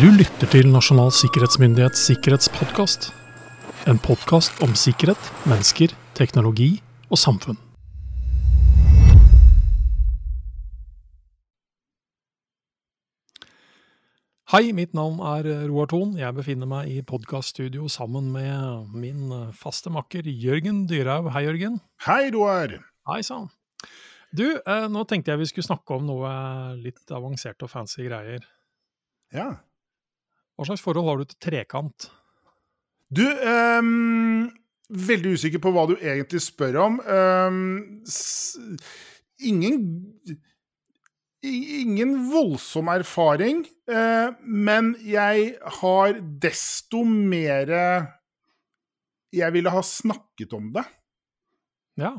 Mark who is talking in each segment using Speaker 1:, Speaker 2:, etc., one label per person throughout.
Speaker 1: Du lytter til Nasjonal sikkerhetsmyndighets sikkerhetspodkast. En podkast om sikkerhet, mennesker, teknologi og samfunn. Hei, mitt navn er Roar Thon. Jeg befinner meg i podkaststudio sammen med min faste makker Jørgen Dyrhaug. Hei, Jørgen.
Speaker 2: Hei, Roar.
Speaker 1: Hei sann. Du, eh, nå tenkte jeg vi skulle snakke om noe litt avansert og fancy greier.
Speaker 2: Ja.
Speaker 1: Hva slags forhold har du til trekant?
Speaker 2: Du, um, veldig usikker på hva du egentlig spør om. Um, ingen Ingen voldsom erfaring, uh, men jeg har desto mere Jeg ville ha snakket om det.
Speaker 1: Ja.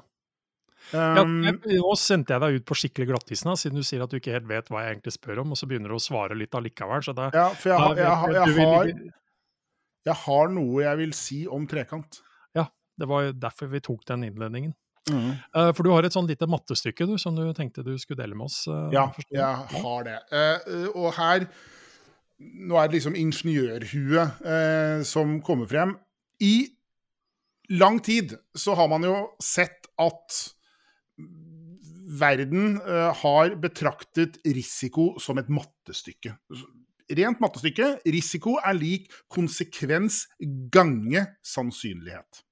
Speaker 2: Um,
Speaker 1: ja, nå sendte jeg deg ut på skikkelig glattisen, da, siden du sier at du ikke helt vet hva jeg egentlig spør om, og så begynner du å svare litt allikevel. Så det,
Speaker 2: ja, for jeg, jeg, jeg, har, jeg har noe jeg vil si om trekant.
Speaker 1: Ja, Det var derfor vi tok den innledningen. Eh, for du har et sånn lite mattestykke du, som du tenkte du skulle dele med oss? Uh,
Speaker 2: Ja,
Speaker 1: forstår jeg.
Speaker 2: har det. Eh, og her Nå er det liksom ingeniørhuet som kommer frem. I lang tid så har man jo sett at verden eh, har betraktet risiko som et mattestykke. Rent mattestykke. Risiko er lik konsekvens gange sannsynlighet.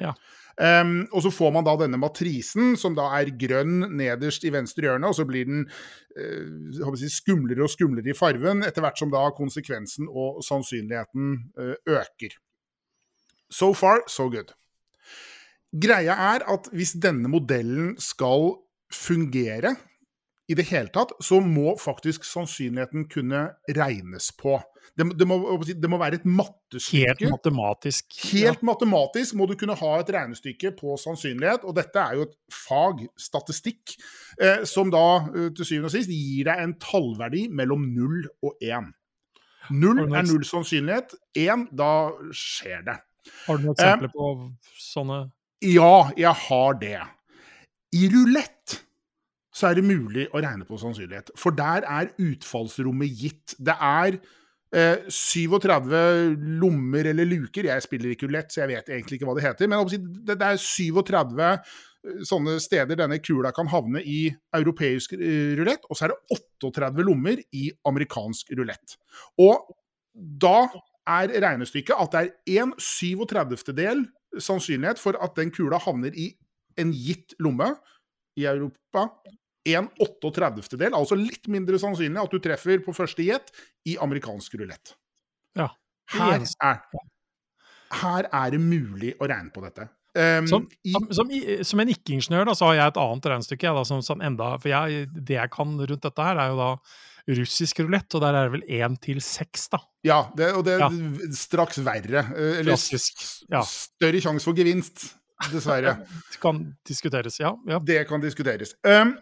Speaker 1: Ja.
Speaker 2: Um, og så får man da denne matrisen, som da er grønn nederst i venstre hjørne, og så blir den å si, skumlere og skumlere i farven etter hvert som da konsekvensen og sannsynligheten uh, øker. So far, so good. Greia er at hvis denne modellen skal fungere i det hele tatt, så må faktisk sannsynligheten kunne regnes på. Det, det, må, det må være et mattestykke.
Speaker 1: Helt matematisk.
Speaker 2: Helt matematisk må du kunne ha et regnestykke på sannsynlighet, og dette er jo et fag, statistikk, eh, som da eh, til syvende og sist gir deg en tallverdi mellom null og 1. 0
Speaker 1: Har du noe
Speaker 2: er null sannsynlighet, én, da skjer det.
Speaker 1: Har du noen eksempler på sånne
Speaker 2: Ja, jeg har det. I rulett så er det mulig å regne på sannsynlighet, for der er utfallsrommet gitt. Det er eh, 37 lommer eller luker. Jeg spiller ikke rulett, så jeg vet egentlig ikke hva det heter. Men det, er 37 eh, sånne steder denne kula kan havne i europeisk eh, rulett, og så er det 38 lommer i amerikansk rulett. Og da er regnestykket at det er 1 37. del sannsynlighet for at den kula havner i en gitt lomme i Europa. En 38. del, altså litt mindre sannsynlig at du treffer på første jet i amerikansk rulett.
Speaker 1: Ja.
Speaker 2: Her er, her er det mulig å regne på dette. Um,
Speaker 1: Som, som, som, en ikke-ingeniør da, så har jeg et annet regnestykke. Jeg, da, som, som enda, for jeg, det jeg kan rundt dette her, er jo da russisk rulett, og der er det vel én til seks, da.
Speaker 2: ja, det, og det
Speaker 1: Ja.
Speaker 2: er straks verre. eh, Eller
Speaker 1: Klassisk. Ja.
Speaker 2: større sjanse for gevinst, dessverre.
Speaker 1: Det kan diskuteres, ja. ja.
Speaker 2: Det kan diskuteres. Um,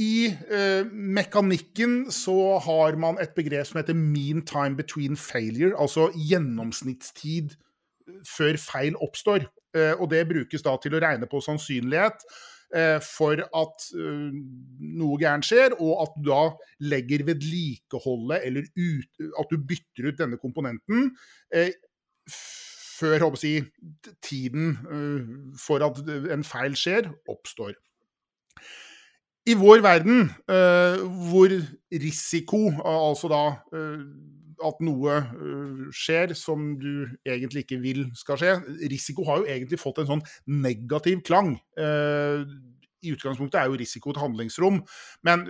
Speaker 2: I eh, mekanikken så har man et begrep som heter mean time between failure, altså gjennomsnittstid før feil oppstår. Eh, og det brukes da til å regne på sannsynlighet eh, for at noe gærent skjer, og at du da legger vedlikeholdet eller ut, at du bytter ut denne komponenten eh, før si, tiden eh, for at en feil skjer, oppstår. I vår verden, eh, hvor risiko, altså da eh, at noe skjer som du egentlig ikke vil skal skje Risiko har jo egentlig fått en sånn negativ klang. I utgangspunktet er jo risiko et handlingsrom, men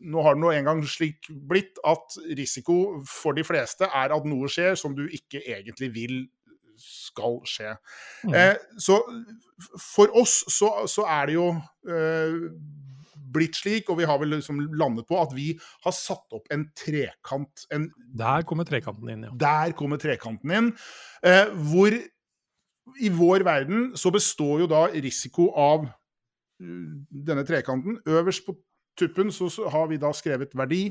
Speaker 2: nå har det nå engang slik blitt at risiko for de fleste er at noe skjer som du ikke egentlig vil skal skje.
Speaker 1: Mm.
Speaker 2: Eh, så for oss så, så er det jo eh, blitt slik, og vi har vel liksom landet på at vi har satt opp en trekant. En,
Speaker 1: Der kommer trekanten inn, ja.
Speaker 2: der kommer trekanten inn. Eh, hvor i vår verden så består jo da risiko av uh, denne trekanten. Øverst på tuppen så har vi da skrevet verdi.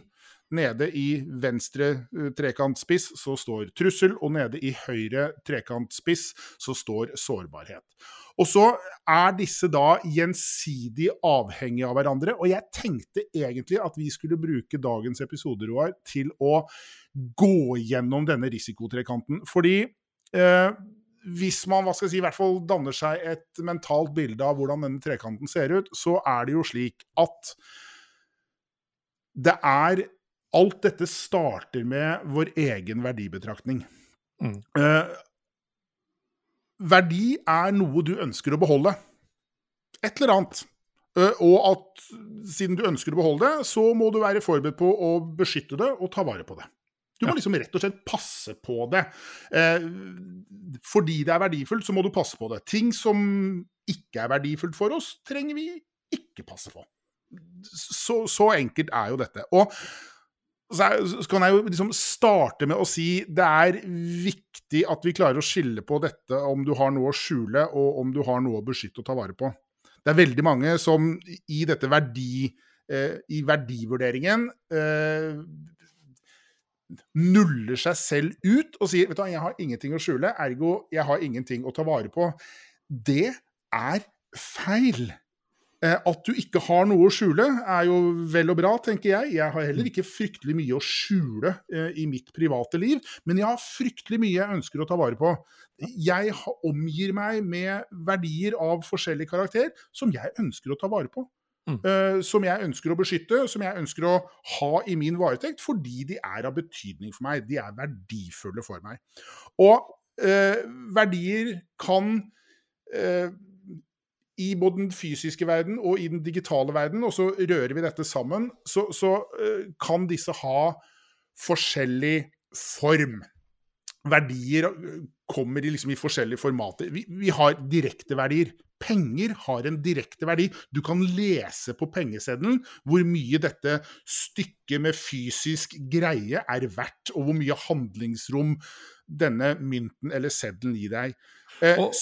Speaker 2: Nede i venstre uh, trekantspiss så står trussel, og nede i høyre trekantspiss så står sårbarhet. Og så er disse da gjensidig avhengige av hverandre. Og jeg tenkte egentlig at vi skulle bruke dagens episode, Roar, til å gå gjennom denne risikotrekanten. Fordi eh, hvis man hva skal jeg si, i hvert fall danner seg et mentalt bilde av hvordan denne trekanten ser ut, så er det jo slik at det er Alt dette starter med vår egen verdibetraktning. Mm. Eh, verdi er noe du ønsker å beholde. Et eller annet. Eh, og at siden du ønsker å beholde det, så må du være forberedt på å beskytte det og ta vare på det. Du må liksom rett og slett passe på det. Eh, fordi det er verdifullt, så må du passe på det. Ting som ikke er verdifullt for oss, trenger vi ikke passe på. Så, så enkelt er jo dette. Og så, kan jeg jo liksom starte med å si det er viktig at vi klarer å skille på dette om du har noe å skjule, og om du har noe å beskytte og ta vare på. Det er veldig mange som i dette verdi, eh, i verdivurderingen eh, nuller seg selv ut og sier vet du jeg har ingenting å skjule, ergo jeg har ingenting å ta vare på. Det er feil. Eh, at du ikke har noe å skjule, er jo vel og bra, tenker jeg. Jeg har heller ikke fryktelig mye å skjule eh, i mitt private liv, men jeg har fryktelig mye jeg ønsker å ta vare på. Jeg omgir meg med verdier av forskjellig karakter som jeg ønsker å ta vare på. Mm. Uh, som jeg ønsker å beskytte, som jeg ønsker å ha i min varetekt, fordi de er av betydning for meg. De er verdifulle for meg. Og eh, verdier kan uh, i både den fysiske verden og i den digitale verden, og så rører vi dette sammen, så, så kan disse ha forskjellig form. Verdier kommer i, liksom, i forskjellige formater. Vi, vi har direkteverdier. Penger har en direkte verdi. Du kan lese på pengeseddelen hvor mye dette stykket med fysisk greie er verdt, og hvor mye handlingsrom denne mynten eller seddelen gir deg. Eh, og,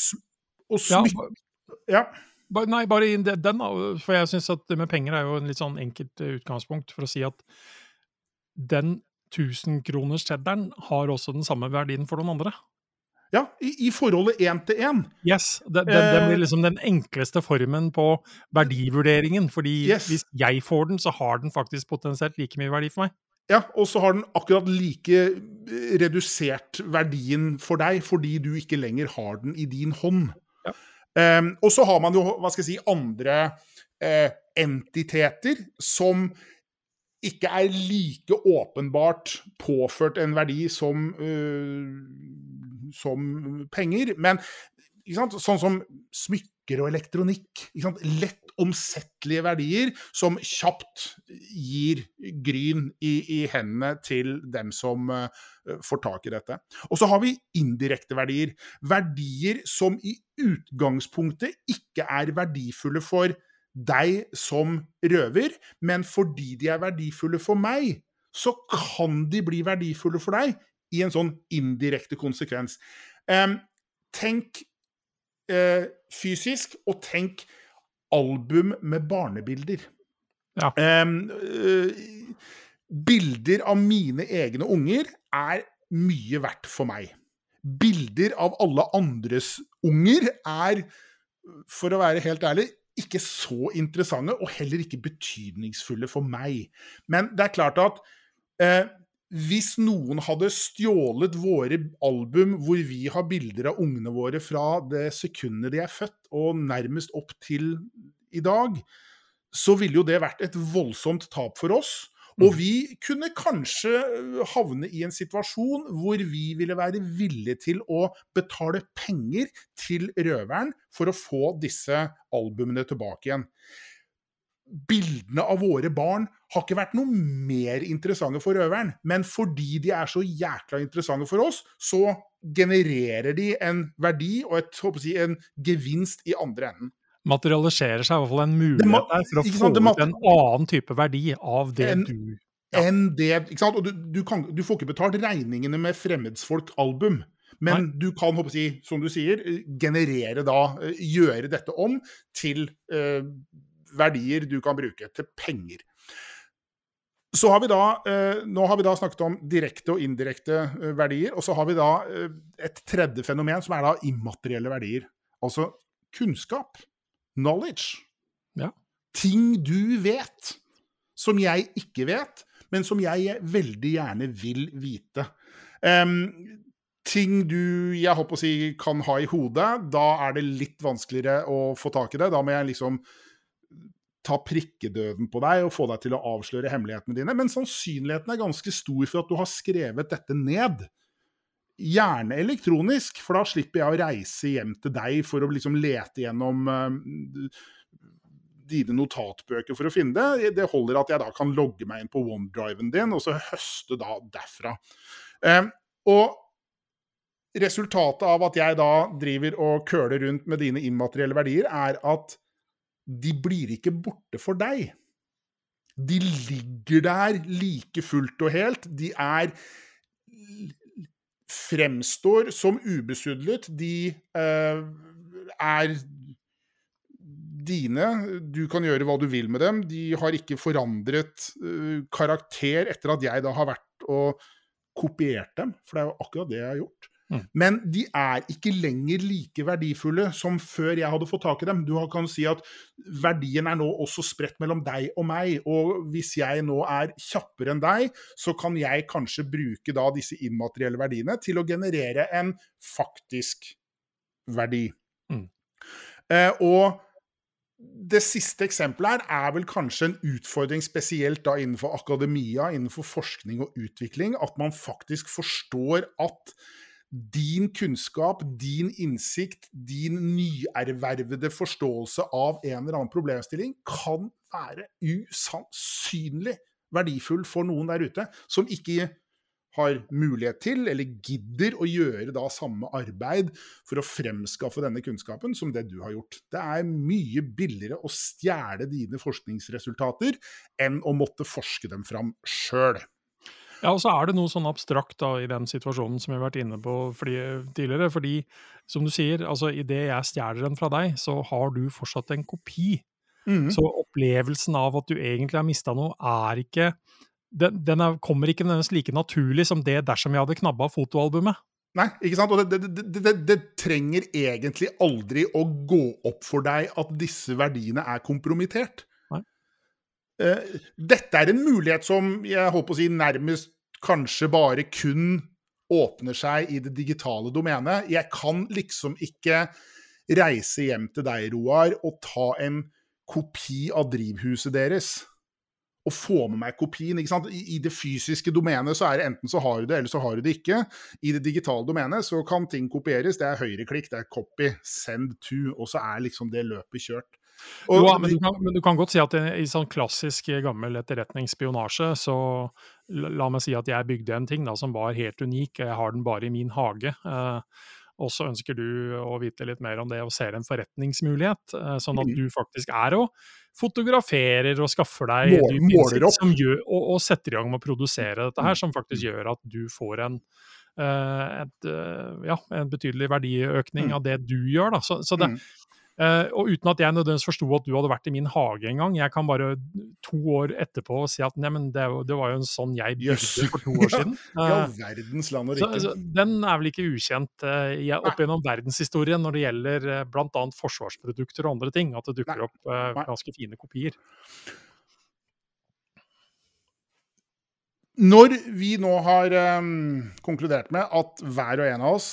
Speaker 2: og smykke
Speaker 1: ja. Ja. Nei, bare i den, for jeg syns at det med penger er jo en litt sånn enkelt eh, utgangspunkt for å si at den 1000-kroners-cheddaren har også den samme verdien for noen andre.
Speaker 2: Ja, i, i forholdet én til én.
Speaker 1: Yes. Det, det, det, blir eh, liksom den enkleste formen på verdivurderingen. fordi yes. hvis jeg får den, så har den faktisk potensielt like mye verdi for meg.
Speaker 2: Ja, og så har den akkurat like eh, redusert verdien for deg, fordi du ikke lenger har den i din hånd. Um, og så har man jo, hva skal jeg si, andre uh, entiteter som ikke er like åpenbart påført en verdi som uh, som penger. Men sånn som smykker og elektronikk. Lett omsettelige verdier som kjapt gir gryn i, i hendene til dem som uh, får tak i dette. Og så har vi indirekte verdier. Verdier som i utgangspunktet ikke er verdifulle for deg som røver, men fordi de er verdifulle for meg, så kan de bli verdifulle for deg i en sånn indirekte konsekvens. Um, tenk uh, fysisk, og tenk album med barnebilder. Ja. Um, uh, bilder av mine egne unger er mye verdt for meg. Bilder av alle andres unger er, for å være helt ærlig, ikke så interessante, og heller ikke betydningsfulle for meg. Men det er klart at uh, hvis noen hadde stjålet våre album hvor vi har bilder av ungene våre fra det sekundet de er født, og nærmest opp til i dag, så ville jo det vært et voldsomt tap for oss. Og mm. vi kunne kanskje øh, havne i en situasjon hvor vi ville være villige til å betale penger til røveren for å få disse albumene tilbake igjen bildene av våre barn har ikke vært noe mer interessante for røveren. Men fordi de er så jækla interessante for oss, så genererer de en verdi og et, si, en gevinst i andre enden.
Speaker 1: Materialiserer seg i hvert fall en mulighet der for å få ut en annen type verdi av det en, du
Speaker 2: ja. Enn det, ikke sant? Og du, du, kan, du får ikke betalt regningene med Fremmedsfolk-album. Men Nei. du kan, håper jeg, som du sier, generere da, eh, gjøre dette om til uh, verdier du kan bruke til penger. Så har vi da, eh, Nå har vi da snakket om direkte og indirekte eh, verdier. Og så har vi da eh, et tredje fenomen, som er da immaterielle verdier. Altså kunnskap. Knowledge.
Speaker 1: Ja.
Speaker 2: Ting du vet, som jeg ikke vet, men som jeg veldig gjerne vil vite. Um, ting du jeg håper å si, kan ha i hodet, da er det litt vanskeligere å få tak i det. Da må jeg liksom ta prikkedøden på deg og få deg til å avsløre hemmelighetene dine. Men sannsynligheten er ganske stor for at du har skrevet dette ned. Gjerne elektronisk, for da slipper jeg å reise hjem til deg for å liksom lete gjennom uh, dine notatbøker for å finne det. Det holder at jeg da kan logge meg inn på OneDriven din, og så høste da derfra. Uh, og resultatet av at jeg da driver og køler rundt med dine immaterielle verdier, er at de blir ikke borte for deg. De ligger der like fullt og helt. De er Fremstår som ubesudlet. De eh, er dine. Du kan gjøre hva du vil med dem. De har ikke forandret eh, karakter etter at jeg da har vært og kopiert dem, for det er jo akkurat det jeg har gjort. Mm. Men de er ikke lenger like verdifulle som før jeg hadde fått tak i dem. Du kan si at verdien er nå også spredt mellom deg og meg. Og hvis jeg nå er kjappere enn deg, så kan jeg kanskje bruke da disse immaterielle verdiene til å generere en faktisk verdi. Mm. Eh, og det siste eksempelet her er vel kanskje en utfordring spesielt da innenfor akademia, innenfor forskning og utvikling, at man faktisk forstår at din kunnskap, din innsikt, din nyervervede forståelse av en eller annen problemstilling kan være usannsynlig verdifull for noen der ute som ikke har mulighet til, eller gidder å gjøre da samme arbeid for å fremskaffe denne kunnskapen som det du har gjort. Det er mye billigere å stjele dine forskningsresultater enn å måtte forske dem fram sjøl.
Speaker 1: Ja, og så er det noe sånn abstrakt da i den situasjonen som vi har vært inne på fordi, tidligere. Fordi, som du sier, altså idet jeg stjeler den fra deg, så har du fortsatt en kopi. Mm. Så opplevelsen av at du egentlig har mista noe, er ikke Den, den er, kommer ikke nødvendigvis like naturlig som det dersom jeg hadde knabba fotoalbumet.
Speaker 2: Nei, ikke sant? Og det, det, det, det, trenger egentlig aldri å gå opp for deg at disse verdiene er kompromittert. Uh, dette er en mulighet som jeg håper å si nærmest kanskje bare kun åpner seg i det digitale domenet. Jeg kan liksom ikke reise hjem til deg, Roar, og ta en kopi av drivhuset deres. Og få med meg kopien. ikke sant? I, det fysiske domenet så er det enten så har du det, eller så har du det ikke. I det digitale domenet så kan ting kopieres. Det er høyreklikk, det er copy, send to, og så er liksom det løpet kjørt.
Speaker 1: Og, jo, men, du kan, men, du kan, godt si at i, sånn klassisk gammel etterretningsspionasje, så la meg si at jeg bygde en ting da, som var helt unik, jeg har den bare i min hage. Eh, og så ønsker du å vite litt mer om det og ser en forretningsmulighet, eh, sånn at mm. du faktisk er og fotograferer og skaffer deg
Speaker 2: Mål,
Speaker 1: som gjør, og, og, setter i gang med å produsere dette her, mm. som faktisk gjør at du får en, uh, et, uh, ja, en betydelig verdiøkning mm. av det du gjør. Da. Så, så det, Uh, og uten at jeg nødvendigvis forsto at du hadde vært i min hage en gang. Jeg kan bare to år etterpå si at nei, men det, det var jo en sånn jeg bygde for to år siden.
Speaker 2: ja, eh, verdens land og rike.
Speaker 1: Så, så, den er vel ikke ukjent uh, opp gjennom verdenshistorien når det gjelder uh, bl.a. forsvarsprodukter og andre ting. At det dukker nei. opp uh, ganske fine kopier.
Speaker 2: Når vi nå har um, konkludert med at hver og en av oss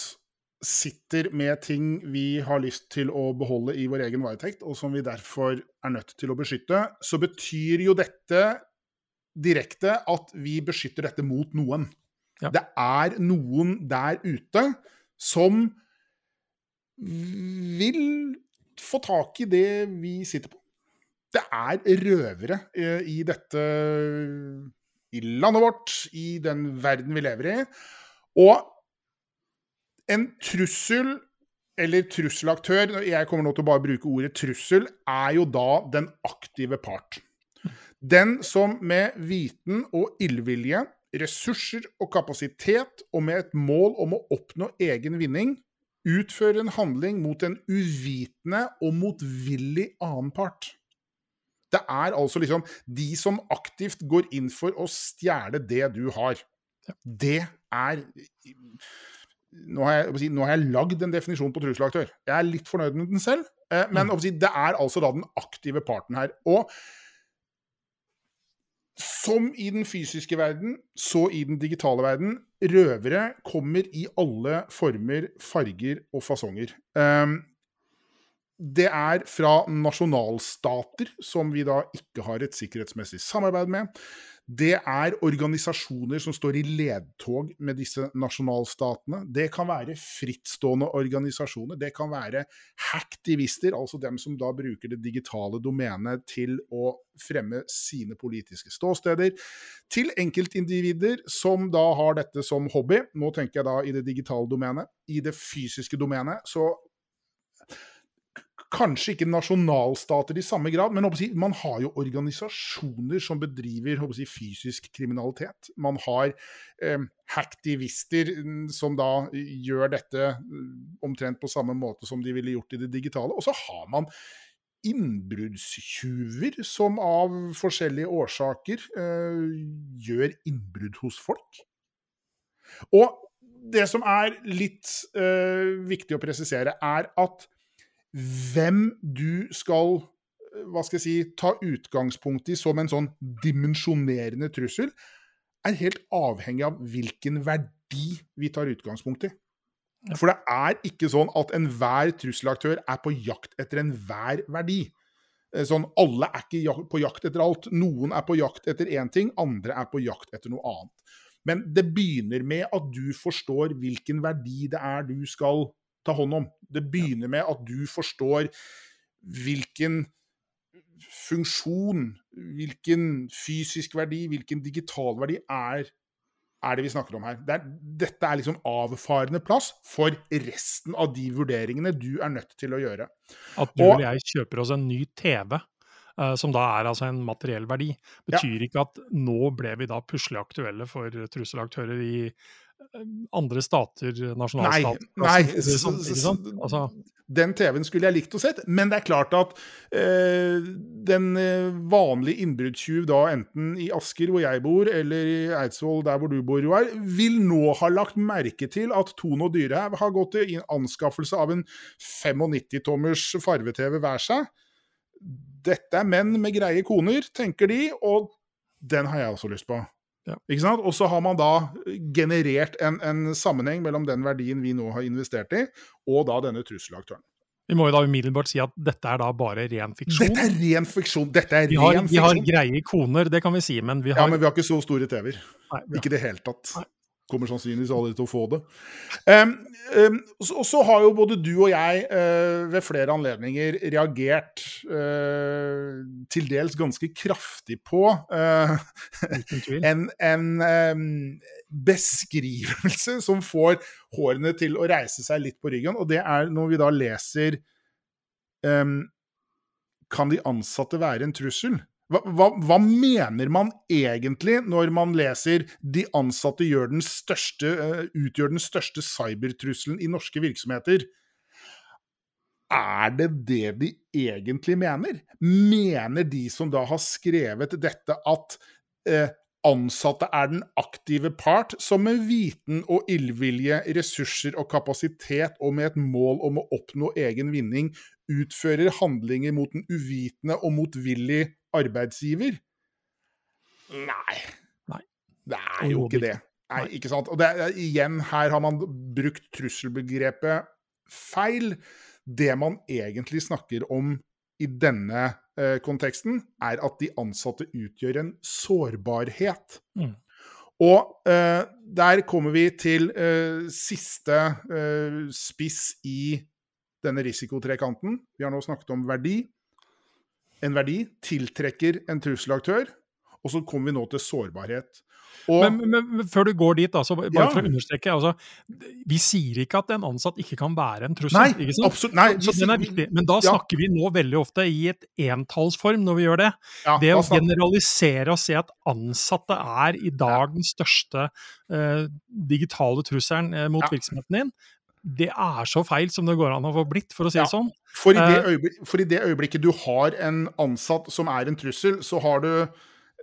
Speaker 2: sitter med ting vi har lyst til å beholde i vår egen varetekt, og som vi derfor er nødt til å beskytte, så betyr jo dette direkte at vi beskytter dette mot noen. Ja. Det er noen der ute som vil få tak i det vi sitter på. Det er røvere eh, i dette I landet vårt, i den verden vi lever i. Og en trussel eller trusselaktør, jeg kommer nå til å bare bruke ordet trussel, er jo da den aktive part. Den som med viten og illvilje, ressurser og kapasitet, og med et mål om å oppnå egen vinning, utfører en handling mot en uvitende og motvillig annen part. Det er altså liksom de som aktivt går inn for å stjele det du har. Det er nå har, jeg, nå har jeg lagd en definisjon på trusselaktør. Jeg er litt fornøyd med den selv, eh, men mm. det er altså da den aktive parten her. Og som i den fysiske verden, så i den digitale verden. Røvere kommer i alle former, farger og fasonger. Um, det er fra nasjonalstater, som vi da ikke har et sikkerhetsmessig samarbeid med. Det er organisasjoner som står i ledtog med disse nasjonalstatene. Det kan være frittstående organisasjoner. Det kan være hacktivister, altså dem som da bruker det digitale domenet til å fremme sine politiske ståsteder. Til enkeltindivider som da har dette som hobby. Nå tenker jeg da i det digitale domenet. I det fysiske domenet så Kanskje ikke nasjonalstater i samme grad, men man har jo organisasjoner som bedriver si, fysisk kriminalitet. Man har eh, hacktivister mm, som da gjør dette mm, omtrent på samme måte som de ville gjort i det digitale. Og så har man innbruddstyver som av forskjellige årsaker eh, gjør innbrudd hos folk. Og det som er litt eh, viktig å presisere, er at hvem du skal hva skal jeg si, ta utgangspunkt i som en sånn dimensjonerende trussel, er helt avhengig av hvilken verdi vi tar utgangspunkt i. For det er ikke sånn at enhver trusselaktør er på jakt etter enhver verdi. Eh, sånn, Alle er ikke på jakt etter alt. Noen er på jakt etter én ting, andre er på jakt etter noe annet. Men det begynner med at du forstår hvilken verdi det er du skal ta hånd om. Det begynner med at du forstår hvilken funksjon, hvilken fysisk verdi, hvilken digital verdi er, er det vi snakker om her. Det er, dette er liksom avfarende plass for resten av de vurderingene du er nødt til å gjøre.
Speaker 1: At du og jeg kjøper oss en ny TV, uh, eh, som da er altså en materiell verdi, betyr ja. ikke at nå ble vi da plutselig aktuelle for trusselaktører i andre stater, nasjonalstater
Speaker 2: Nei, nei sånn, altså. den TV-en skulle jeg likt å sett, men det er klart at eh, den eh, vanlige innbruddstyv, da enten i Asker, hvor jeg bor, eller i Eidsvoll, der hvor du bor, Joar, vil nå ha lagt merke til at Tone og Dyrehaug har gått til anskaffelse av en 95-tommers farve-TV hver seg. Dette er menn med greie koner, tenker de, og den har jeg også lyst på. Ja. Ikke sant? Og så har man da generert en, en, sammenheng mellom den verdien vi nå har investert i, og da denne trusselaktøren.
Speaker 1: Vi må jo da umiddelbart si at dette er da bare ren fiksjon.
Speaker 2: Dette er ren fiksjon! Dette er
Speaker 1: vi har,
Speaker 2: ren
Speaker 1: vi har greie koner, det kan vi si, men vi har
Speaker 2: Ja, men vi har ikke så store TV-er. Ikke i det hele tatt. Nei kommer sannsynligvis aldri til å få det. Um, um, og så har jo både du og jeg uh, ved flere anledninger reagert uh, til dels ganske kraftig på uh, en, en um, beskrivelse som får hårene til å reise seg litt på ryggen, og det er når vi da leser Kan de ansatte være en trussel? Hva, hva, hva, mener man egentlig når man leser 'de ansatte den største, uh, utgjør den største cybertrusselen i norske virksomheter'? Er det det de egentlig mener? Mener de som da har skrevet dette, at eh, ansatte er den aktive part, som med viten og illvilje, ressurser og kapasitet og med et mål om å oppnå egen vinning, utfører handlinger mot en uvitende og motvillig arbeidsgiver? Nei.
Speaker 1: Nei.
Speaker 2: Det er jo ikke det. Nei, ikke sant? Og det, igjen, her har man brukt trusselbegrepet feil. Det man egentlig snakker om i denne eh, konteksten, er at de ansatte utgjør en sårbarhet. Mm. Og eh, der kommer vi til eh, siste eh, spiss i denne risikotrekanten. Vi har nå snakket om verdi en verdi, tiltrekker en trusselaktør, og så kommer vi nå til sårbarhet.
Speaker 1: Og, men, men, men, før du går dit, altså, bare ja. for å understreke altså, Vi sier ikke at en ansatt ikke kan være en trussel.
Speaker 2: Nei, absolutt, nei,
Speaker 1: så, den er viktig. Men da snakker vi nå veldig ofte i et entallsform når vi gjør det. Ja, det å generalisere og se at ansatte er i dag den største uh, digitale trusselen uh, mot virksomheten din, det er så feil som det går an å få blitt, for å si
Speaker 2: Ja.
Speaker 1: det sånn.
Speaker 2: For i, det
Speaker 1: Eh.
Speaker 2: for i det øyeblikket du har en ansatt som er en trussel, så har du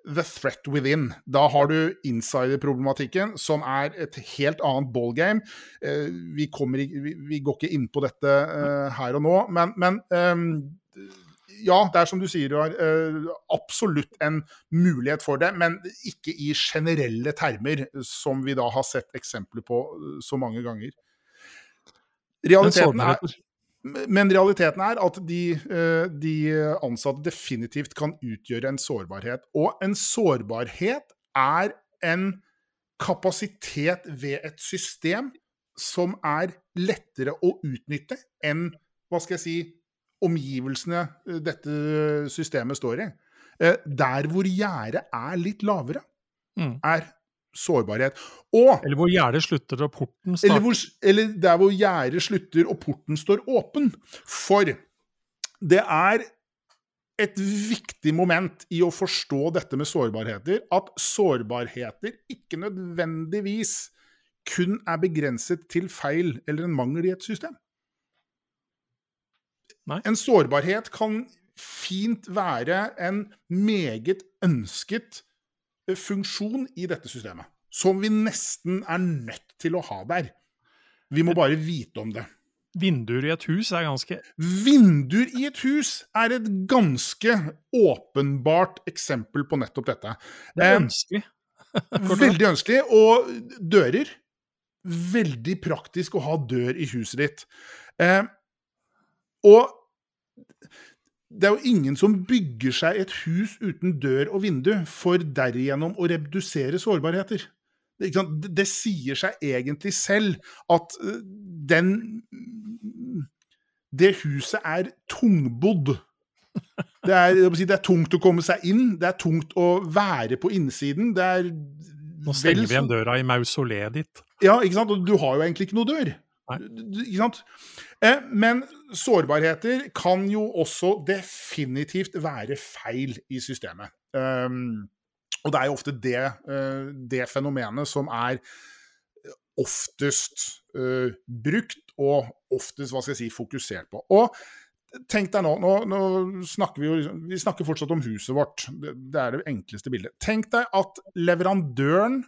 Speaker 2: the threat within. Da har du insider-problematikken, som er et helt annet ballgame. Eh, vi, kommer, vi, går ikke inn på dette eh, her og nå, men, men ehm, ja, det er som du sier, du har absolutt en mulighet for det, men ikke i generelle termer, som vi da har sett eksempler på så mange ganger. Realiteten er, men realiteten er at de, eh, de ansatte definitivt kan utgjøre en sårbarhet. Og en sårbarhet er en kapasitet ved et system som er lettere å utnytte enn hva skal jeg si, omgivelsene eh, dette systemet står i. Eh, Der hvor gjerdet er litt lavere,
Speaker 1: Mm.
Speaker 2: er sårbarhet. Og
Speaker 1: Eller hvor gjerdet slutter og porten
Speaker 2: eller, hvor, eller der hvor gjerdet slutter og porten står åpen. For det er et viktig moment i å forstå dette med sårbarheter, at sårbarheter ikke nødvendigvis kun er begrenset til feil eller en mangel i et system.
Speaker 1: Nei.
Speaker 2: En sårbarhet kan fint være en meget ønsket funksjon i dette systemet. Som vi nesten er nødt til å ha der. Vi må bare vite om det.
Speaker 1: Vinduer i et hus er ganske
Speaker 2: Vinduer i et hus er et ganske åpenbart eksempel på nettopp dette.
Speaker 1: Det er
Speaker 2: Eh,
Speaker 1: ønskelig.
Speaker 2: Veldig ønskelig. Og dører. Veldig praktisk å ha dør i huset ditt. Eh, og det er jo ingen som bygger seg et hus uten dør og vindu for derigjennom å redusere sårbarheter. Det, det, sier seg egentlig selv at eh, den Det huset er tungbodd. Det er, det er tungt å komme seg inn, det er tungt å være på innsiden. Det er
Speaker 1: Nå stenger vi igjen døra i mausoleet ditt.
Speaker 2: ja, ikke sant? Og du har jo egentlig ikke noe dør. Eh, men sårbarheter kan jo også definitivt være feil i systemet. Um, og det er jo ofte det, eh, det fenomenet som er oftest eh, brukt, og oftest, hva skal jeg si, fokusert på. Og tenk deg nå, nå, nå snakker vi jo liksom- Vi snakker fortsatt om huset vårt. Det er det enkleste bildet. Tenk deg at leverandøren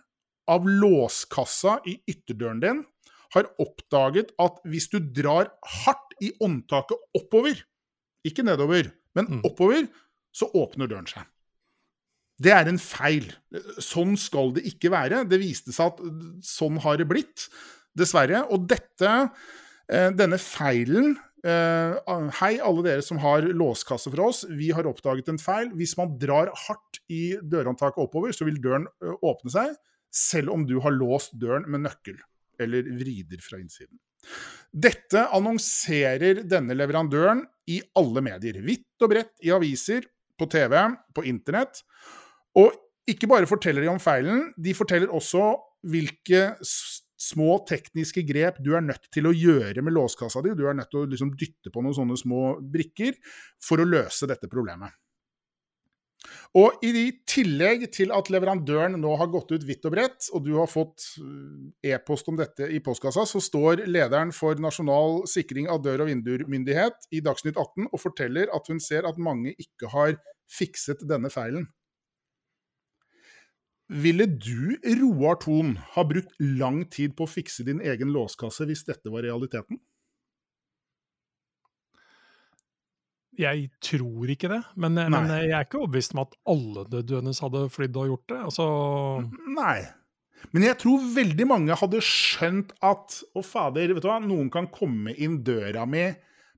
Speaker 2: av låskassa i ytterdøren din har oppdaget at hvis du drar hardt i åndtaket oppover, ikke nedover, men
Speaker 1: Mm.
Speaker 2: oppover, så åpner døren seg. Det er en feil. Sånn skal det ikke være. Det viste seg at sånn har det blitt, dessverre. Og dette, eh, denne feilen eh, Hei, alle dere som har låskasse fra oss. Vi har oppdaget en feil. Hvis man drar hardt i dørhåndtaket oppover, så vil døren eh, åpne seg, selv om du har låst døren med nøkkel eller vrider fra innsiden. Dette annonserer denne leverandøren i alle medier. Vidt og bredt i aviser, på TV, på internett. Og ikke bare forteller de om feilen, de forteller også hvilke små tekniske grep du er nødt til å gjøre med låskassa di. Du er nødt til å liksom dytte på noen sånne små brikker for å løse dette problemet. Og i tillegg til at leverandøren nå har gått ut vidt og bredt, og du har fått eh, e-post om dette i postkassa, så står lederen for Nasjonal sikring av dør- og vinduermyndighet i Dagsnytt 18 og forteller at hun ser at mange ikke har fikset denne feilen. Ville du, Roar Thon, ha brukt lang tid på å fikse din egen låskasse hvis dette var realiteten?
Speaker 1: Jeg tror ikke det, men, men jeg er ikke overbevist om at alle nødvendigvis hadde flydd og gjort det. Altså,
Speaker 2: Nei. Men jeg tror veldig mange hadde skjønt at å fader, vet du hva, noen kan komme inn døra mi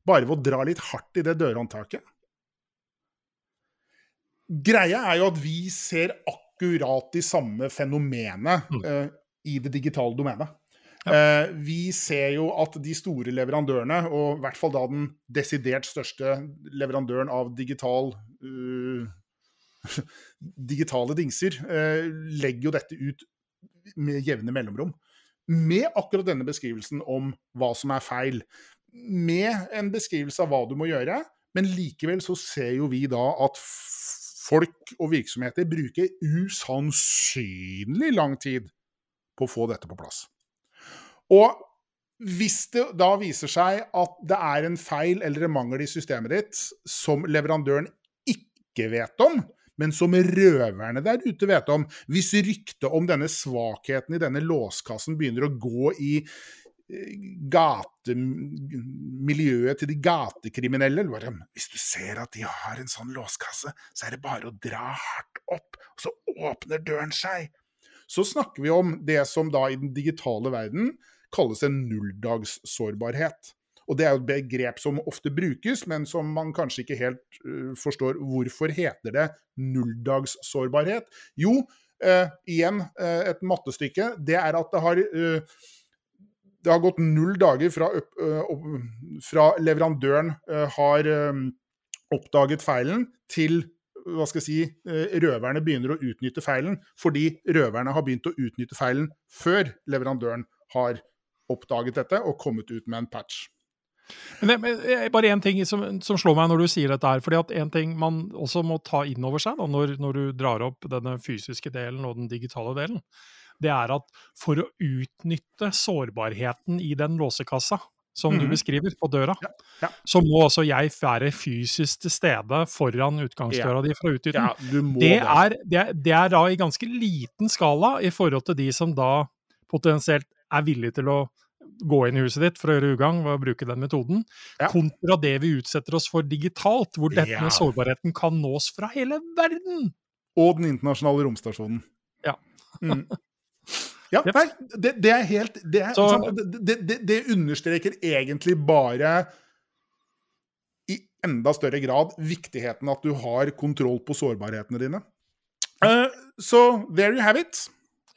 Speaker 2: bare ved å dra litt hardt i det dørhåndtaket. Greia er jo at vi ser akkurat de samme fenomenet
Speaker 1: Mm.
Speaker 2: uh, i det digitale domenet. Eh, vi ser jo at de store leverandørene, og i hvert fall da den desidert største leverandøren av digital uh, digitale dingser, uh, legger jo dette ut med jevne mellomrom. Med akkurat denne beskrivelsen om hva som er feil. Med en beskrivelse av hva du må gjøre, men likevel så ser jo vi da at folk og virksomheter bruker usannsynlig lang tid på å få dette på plass. Og hvis det da viser seg at det er en feil eller en mangel i systemet ditt som leverandøren ikke vet om, men som røverne der ute vet om Hvis ryktet om denne svakheten i denne låskassen begynner å gå i gatemiljøet til de gatekriminelle. Hvis du ser at de har en sånn låskasse, så er det bare å dra hardt opp, og så åpner døren seg. Så snakker vi om det som da i den digitale verden kalles en nulldagssårbarhet. Og det er jo et begrep som ofte brukes, men som man kanskje ikke helt uh, forstår hvorfor heter det nulldagssårbarhet. Jo, uh, igjen uh, et mattestykke. Det er at det har det har gått null dager fra, fra leverandøren har oppdaget feilen, til hva skal jeg si, røverne begynner å utnytte feilen, fordi røverne har begynt å utnytte feilen før leverandøren har oppdaget dette og kommet ut med en patch.
Speaker 1: Men det er bare én ting som, som, slår meg når du sier dette her. fordi at En ting man også må ta inn over seg da, når, når, du drar opp denne fysiske delen og den digitale delen, det er at for å utnytte sårbarheten i den låsekassa, som mm. du mhm. beskriver, på døra, ja, ja. så må også jeg være fysisk til stede foran utgangsdøra ja. di for å utnytte den. Det er, det, er, det, er, da i ganske liten skala i forhold til de som da potensielt er villige til å gå inn i huset ditt for å gjøre ugagn ved å bruke den metoden, kontra det vi utsetter oss for digitalt, hvor dette med sårbarheten kan nås fra hele verden.
Speaker 2: Og den internasjonale romstasjonen.
Speaker 1: Ja. Mm.
Speaker 2: Ja, nei, det, det, er helt det, er, Så, det, det, det, understreker egentlig bare i enda større grad viktigheten at du har kontroll på sårbarhetene dine. Uh, så there you have it.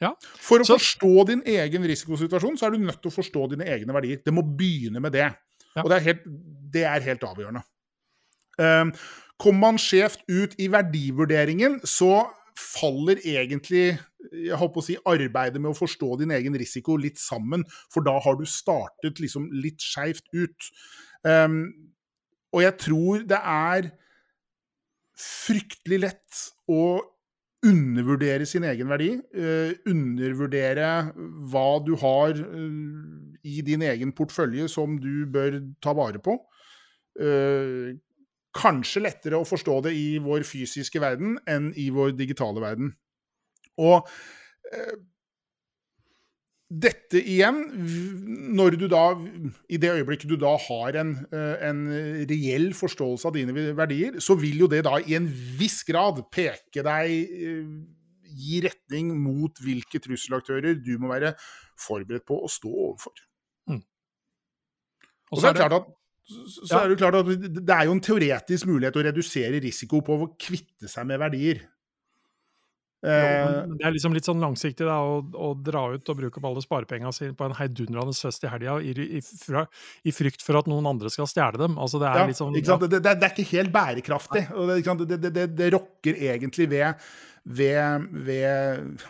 Speaker 1: Ja.
Speaker 2: For å så, forstå din egen risikosituasjon, så er du nødt til å forstå dine egne verdier. Det må begynne med det. Ja. Og det er helt, det er helt avgjørende. Um, Kommer man skjevt ut i verdivurderingen, så faller egentlig jeg håper å si, arbeidet med å forstå din egen risiko litt sammen, for da har du startet liksom litt skeivt ut. Um, og jeg tror det er fryktelig lett å undervurdere sin egen verdi. Uh, undervurdere hva du har uh, i din egen portfølje som du bør ta vare på. Uh, kanskje lettere å forstå det i vår fysiske verden enn i vår digitale verden. Og dette igjen, når du da, i det øyeblikket du da har en, eh, en, reell forståelse av dine verdier, så vil jo det da i en viss grad peke deg eh, Gi retning mot hvilke trusselaktører du må være forberedt på å stå overfor. Mm. Og så er det klart at så er det klart at det er jo en teoretisk mulighet å redusere risiko på å kvitte seg med verdier.
Speaker 1: Eh, det er liksom litt sånn langsiktig da, å, å, dra ut og bruke opp alle sparepengene sine på en heidundrende fest i helga i, i, i, frykt for at noen andre skal stjele dem. Altså, det, er ja, liksom,
Speaker 2: ja. det, det, det, er ikke helt bærekraftig. og Det, det, rokker egentlig ved, ved, ved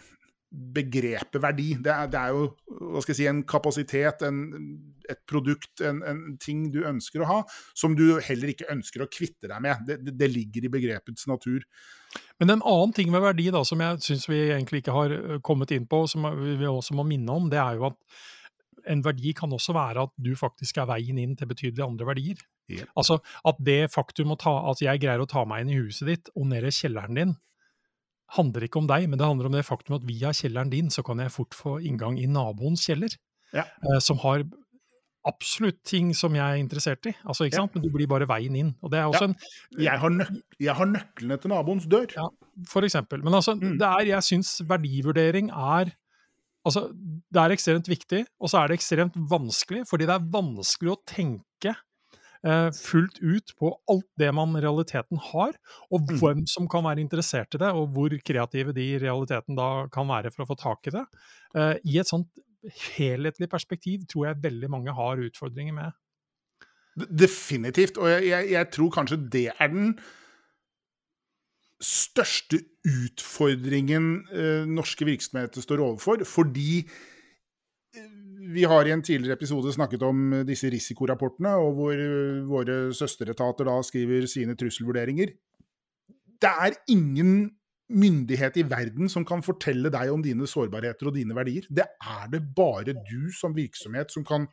Speaker 2: begrepet verdi. Det er, det er, jo hva skal jeg si, en kapasitet, en, et produkt, en, en, ting du ønsker å ha, som du heller ikke ønsker å kvitte deg med. Det, det ligger i begrepets natur.
Speaker 1: Men en annen ting med verdi da, som jeg syns vi egentlig ikke har kommet inn på, som vi også må minne om, det er jo at en verdi kan også være at du faktisk er veien inn til betydelige andre verdier. Yep. Altså at det faktum at altså, jeg greier å ta meg inn i huset ditt og ned i kjelleren din, handler ikke om deg, men det handler om det faktum at via kjelleren din så kan jeg fort få inngang i naboens kjeller,
Speaker 2: ja.
Speaker 1: eh, som har absolutt ting som jeg er interessert i. Altså, ikke sant? Men du blir bare veien inn. Og det er også ja.
Speaker 2: en jeg har, nøk jeg har, nøklene til naboens dør.
Speaker 1: Ja, for eksempel. Men altså, mm. det er, jeg syns verdivurdering er Altså, det er ekstremt viktig, og så er det ekstremt vanskelig, fordi det er vanskelig å tenke eh, fullt ut på alt det man i realiteten har, og mm. hvem som kan være interessert i det, og hvor kreative de i realiteten da kan være for å få tak i det. Eh, I et sånt helhetlig perspektiv tror jeg veldig mange har utfordringer med.
Speaker 2: Definitivt. Og jeg, jeg, jeg, tror kanskje det er den største utfordringen eh, norske virksomheter står overfor. Fordi eh, vi har i en tidligere episode snakket om disse risikorapportene, og hvor eh, våre søsteretater da skriver sine trusselvurderinger. Det er ingen myndighet i verden som kan fortelle deg om dine sårbarheter og dine verdier. Det er det bare du som virksomhet som kan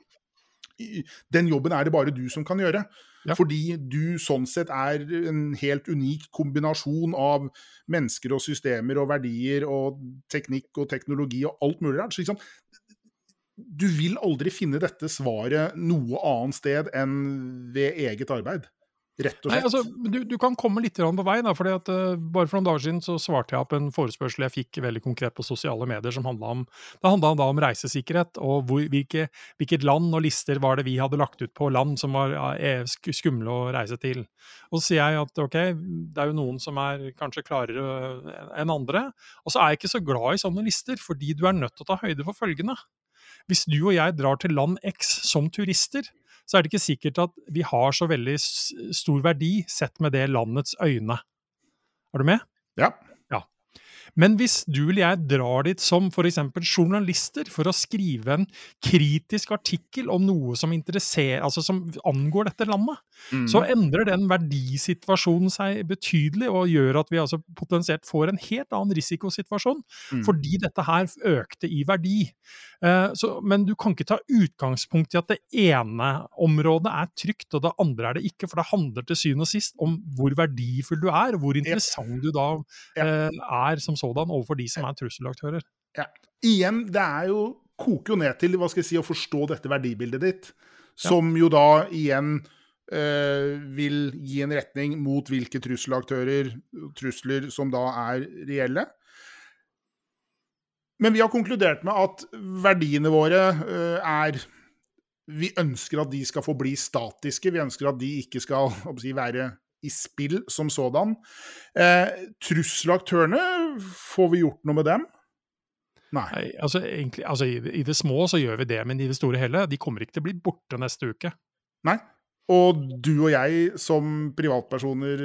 Speaker 2: Den jobben er det bare du som kan gjøre.
Speaker 1: Ja.
Speaker 2: Fordi du sånn sett er en helt unik kombinasjon av mennesker og systemer og verdier og teknikk og teknologi og alt mulig rart. Liksom, du vil aldri finne dette svaret noe annet sted enn ved eget arbeid. Rett og
Speaker 1: Nei, altså, du, du kan komme litt på vei. Da, fordi at, uh, bare for noen dager siden så svarte jeg på en forespørsel jeg fikk veldig konkret på sosiale medier. som handlet om, Det handla om, om reisesikkerhet og hvor, hvilke, hvilket land og lister var det vi hadde lagt ut på land som var ja, eh, skumle å reise til. Og så sier jeg at ok, det er jo noen som er kanskje klarere enn andre. Og så er jeg ikke så glad i sånne lister, fordi du er nødt til å ta høyde for følgende. Hvis du og jeg drar til land X som turister, så er det ikke sikkert at vi har så veldig stor verdi sett med det landets øyne. Er du med?
Speaker 2: Ja.
Speaker 1: Men hvis du eller jeg drar dit som f.eks. journalister for å skrive en kritisk artikkel om noe som, altså som angår dette landet,
Speaker 2: Mm.
Speaker 1: så endrer den verdisituasjonen seg betydelig og gjør at vi altså potensielt får en helt annen risikosituasjon,
Speaker 2: Mm.
Speaker 1: fordi dette her økte i verdi. Eh, så, men du kan ikke ta utgangspunkt i at det ene området er trygt og det andre er det ikke, for det handler til syvende og sist om hvor verdifull du er, og hvor interessant du da
Speaker 2: Ja.
Speaker 1: eh, er som sådan overfor de som er trusselaktører.
Speaker 2: igjen, det er jo koker jo ned til hva skal jeg si, å forstå dette verdibildet ditt, som jo da igjen øh, vil gi en retning mot hvilke trusselaktører, trusler som da er reelle. Men vi har konkludert med at verdiene våre øh, er Vi ønsker at de skal forbli statiske. Vi ønsker at de ikke skal si, være i spill som sådan. Eh, trusselaktørene, får vi gjort noe med dem? Nei.
Speaker 1: Nei, altså, egentlig, altså i, det- I det små så gjør vi det, men i det store hele, de kommer ikke til å bli borte neste uke.
Speaker 2: Nei. Og du og jeg som privatpersoner,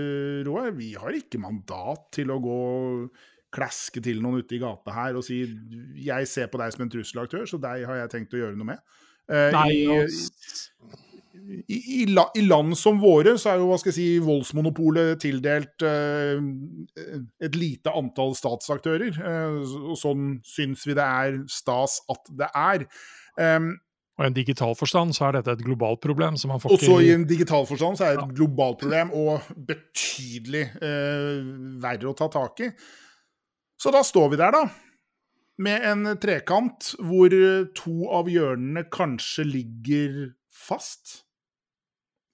Speaker 2: Roar, vi har ikke mandat til å gå klaske til noen ute i gata her og si jeg ser på deg som en trusselaktør, så deg har jeg tenkt å gjøre noe med. Eh,
Speaker 1: Nei,
Speaker 2: i, i, i, I land som våre så er jo hva skal jeg si, voldsmonopolet tildelt eh, et lite antall statsaktører. eh, og sånn syns vi det er stas at det er. Um,
Speaker 1: og i en digital forstand så er dette et globalt problem. som man får
Speaker 2: Og så i en digital forstand så er det et globalt problem og betydelig eh, verre å ta tak i. Så da står vi der, da. Med en trekant hvor to av hjørnene kanskje ligger fast.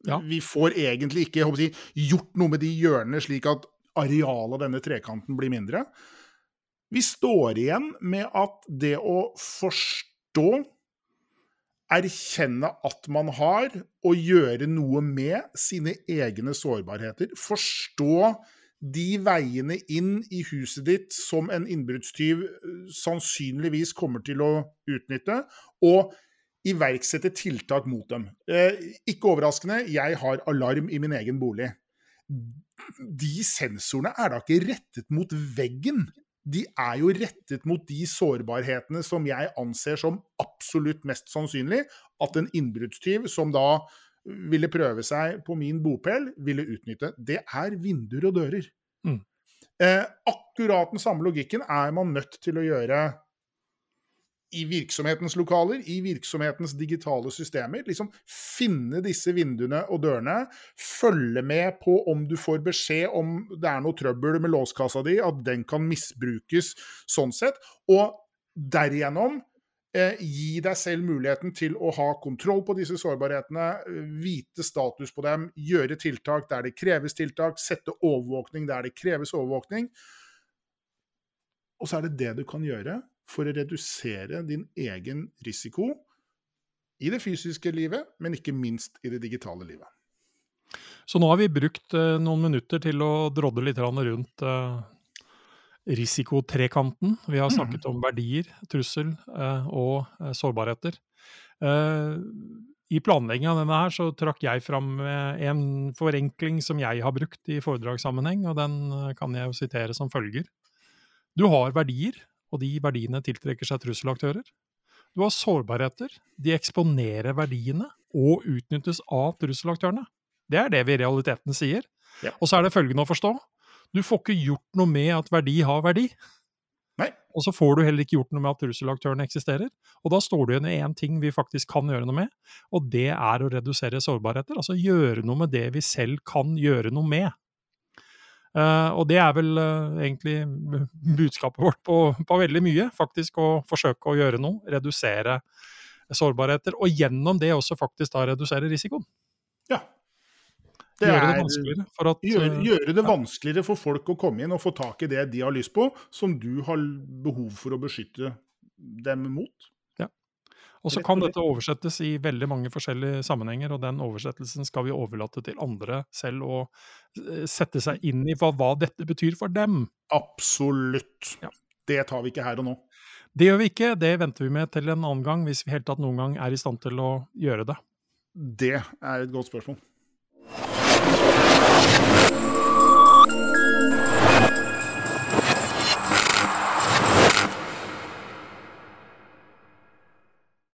Speaker 1: Ja.
Speaker 2: Vi får egentlig ikke jeg gjort noe med de hjørnene slik at arealet av denne trekanten blir mindre. Vi står igjen med at det å forstå erkjenne at man har, og gjøre noe med sine egne sårbarheter. Forstå de veiene inn i huset ditt som en innbruddstyv eh, sannsynligvis kommer til å utnytte, og iverksette tiltak mot dem. Eh, ikke overraskende, jeg har alarm i min egen bolig. De sensorene er da ikke rettet mot veggen de er jo rettet mot de sårbarhetene som jeg anser som absolutt mest sannsynlig at en innbruddstyv som da ville prøve seg på min bopel, ville utnytte. Det er vinduer og dører.
Speaker 1: Mm.
Speaker 2: Eh, akkurat den samme logikken er man nødt til å gjøre i virksomhetens lokaler, i virksomhetens digitale systemer. Liksom finne disse vinduene og dørene. Følge med på om du får beskjed om det er noe trøbbel med låskassa di, at den kan misbrukes sånn sett. Og derigjennom eh, gi deg selv muligheten til å ha kontroll på disse sårbarhetene, vite status på dem, gjøre tiltak der det kreves tiltak, sette overvåkning der det kreves overvåkning. Og så er det det du kan gjøre for å redusere din egen risiko i det fysiske livet, men ikke minst i det digitale livet.
Speaker 1: Så nå har vi brukt eh, noen minutter til å drodde litt rundt eh, risikotrekanten. Vi har snakket om verdier, trussel eh, og sårbarheter. I planleggingen av denne her så trakk jeg fram en forenkling som jeg har brukt i foredragssammenheng, og den kan jeg jo sitere som følger. Du har verdier, og de verdiene tiltrekker seg trusselaktører. Du har sårbarheter, de eksponerer verdiene og utnyttes av trusselaktørene. Det er det vi i realiteten sier.
Speaker 2: Ja.
Speaker 1: Og så er det følgende å forstå. Du får ikke gjort noe med at verdi har verdi.
Speaker 2: Nei.
Speaker 1: Og så får du heller ikke gjort noe med at trusselaktørene eksisterer. Og da står du igjen i én ting vi faktisk kan gjøre noe med, og det er å redusere sårbarheter. Altså gjøre noe med det vi selv kan gjøre noe med. Uh, og det er vel uh, egentlig budskapet vårt på, på, veldig mye. Faktisk å forsøke å gjøre noe. Redusere sårbarheter. Og gjennom det også faktisk da redusere risikoen.
Speaker 2: Ja.
Speaker 1: Det gjøre det vanskeligere. At,
Speaker 2: gjøre, eh, gjøre, det vanskeligere for folk å komme inn og få tak i det de har lyst på, som du har behov for å beskytte dem mot.
Speaker 1: Og så kan dette oversettes i veldig mange forskjellige sammenhenger, og den oversettelsen skal vi overlate til andre selv å eh, sette seg inn i hva, hva dette betyr for dem.
Speaker 2: Absolutt. Ja. Det tar vi ikke her og nå.
Speaker 1: Det gjør vi ikke, det venter vi med til en annen gang, hvis vi helt tatt noen gang er i stand til å gjøre det.
Speaker 2: Det er et godt spørsmål.